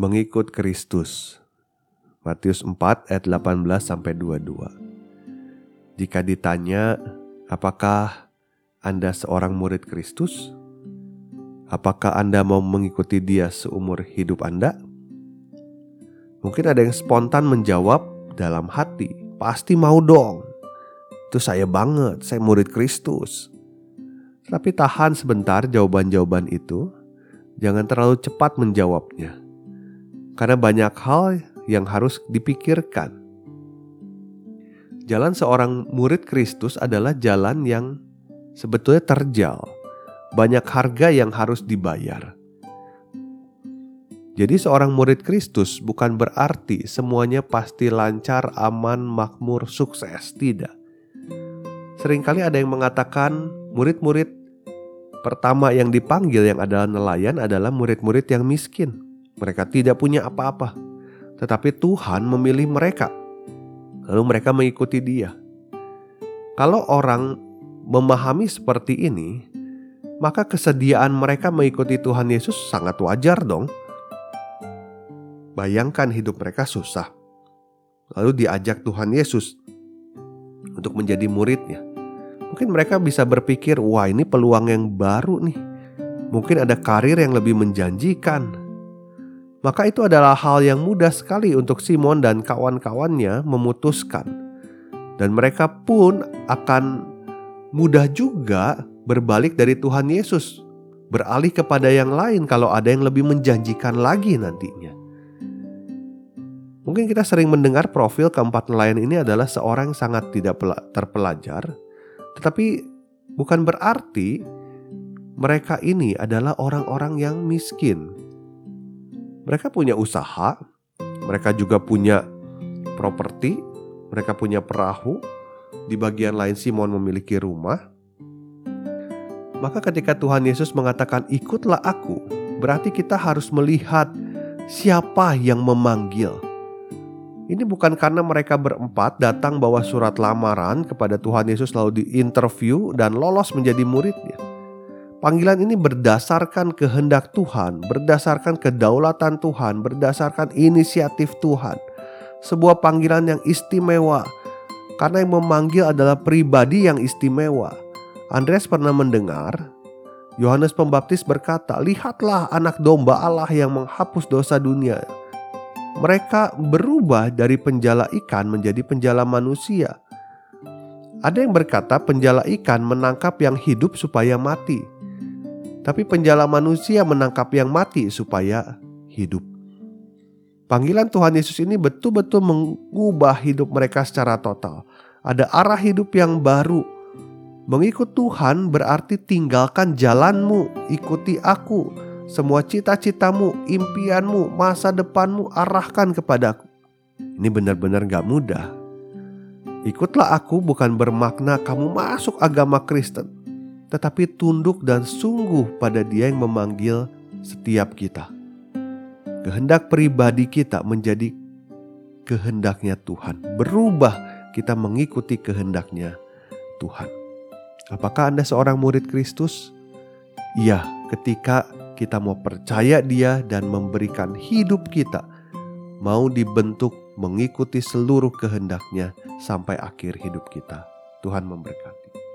Mengikut Kristus. Matius 4 ayat 18 sampai 22. Jika ditanya, apakah Anda seorang murid Kristus? Apakah Anda mau mengikuti Dia seumur hidup Anda? Mungkin ada yang spontan menjawab dalam hati, pasti mau dong. Itu saya banget, saya murid Kristus. Tapi tahan sebentar jawaban-jawaban itu, jangan terlalu cepat menjawabnya karena banyak hal yang harus dipikirkan. Jalan seorang murid Kristus adalah jalan yang sebetulnya terjal. Banyak harga yang harus dibayar. Jadi seorang murid Kristus bukan berarti semuanya pasti lancar, aman, makmur, sukses. Tidak. Seringkali ada yang mengatakan murid-murid pertama yang dipanggil yang adalah nelayan adalah murid-murid yang miskin. Mereka tidak punya apa-apa, tetapi Tuhan memilih mereka. Lalu mereka mengikuti Dia. Kalau orang memahami seperti ini, maka kesediaan mereka mengikuti Tuhan Yesus sangat wajar dong. Bayangkan hidup mereka susah. Lalu diajak Tuhan Yesus untuk menjadi muridnya. Mungkin mereka bisa berpikir, wah ini peluang yang baru nih. Mungkin ada karir yang lebih menjanjikan, maka itu adalah hal yang mudah sekali untuk Simon dan kawan-kawannya memutuskan. Dan mereka pun akan mudah juga berbalik dari Tuhan Yesus, beralih kepada yang lain kalau ada yang lebih menjanjikan lagi nantinya. Mungkin kita sering mendengar profil keempat nelayan ini adalah seorang yang sangat tidak terpelajar, tetapi bukan berarti mereka ini adalah orang-orang yang miskin, mereka punya usaha, mereka juga punya properti, mereka punya perahu. Di bagian lain Simon memiliki rumah. Maka ketika Tuhan Yesus mengatakan ikutlah aku, berarti kita harus melihat siapa yang memanggil. Ini bukan karena mereka berempat datang bawa surat lamaran kepada Tuhan Yesus lalu diinterview dan lolos menjadi muridnya. Panggilan ini berdasarkan kehendak Tuhan, berdasarkan kedaulatan Tuhan, berdasarkan inisiatif Tuhan. Sebuah panggilan yang istimewa, karena yang memanggil adalah pribadi yang istimewa. Andreas pernah mendengar Yohanes Pembaptis berkata, "Lihatlah anak domba Allah yang menghapus dosa dunia." Mereka berubah dari penjala ikan menjadi penjala manusia. Ada yang berkata, penjala ikan menangkap yang hidup supaya mati tapi penjala manusia menangkap yang mati supaya hidup. Panggilan Tuhan Yesus ini betul-betul mengubah hidup mereka secara total. Ada arah hidup yang baru. Mengikut Tuhan berarti tinggalkan jalanmu, ikuti aku. Semua cita-citamu, impianmu, masa depanmu arahkan kepadaku. Ini benar-benar gak mudah. Ikutlah aku bukan bermakna kamu masuk agama Kristen tetapi tunduk dan sungguh pada Dia yang memanggil setiap kita. Kehendak pribadi kita menjadi kehendaknya Tuhan, berubah kita mengikuti kehendaknya Tuhan. Apakah Anda seorang murid Kristus? Iya, ketika kita mau percaya Dia dan memberikan hidup kita, mau dibentuk mengikuti seluruh kehendaknya sampai akhir hidup kita. Tuhan memberkati.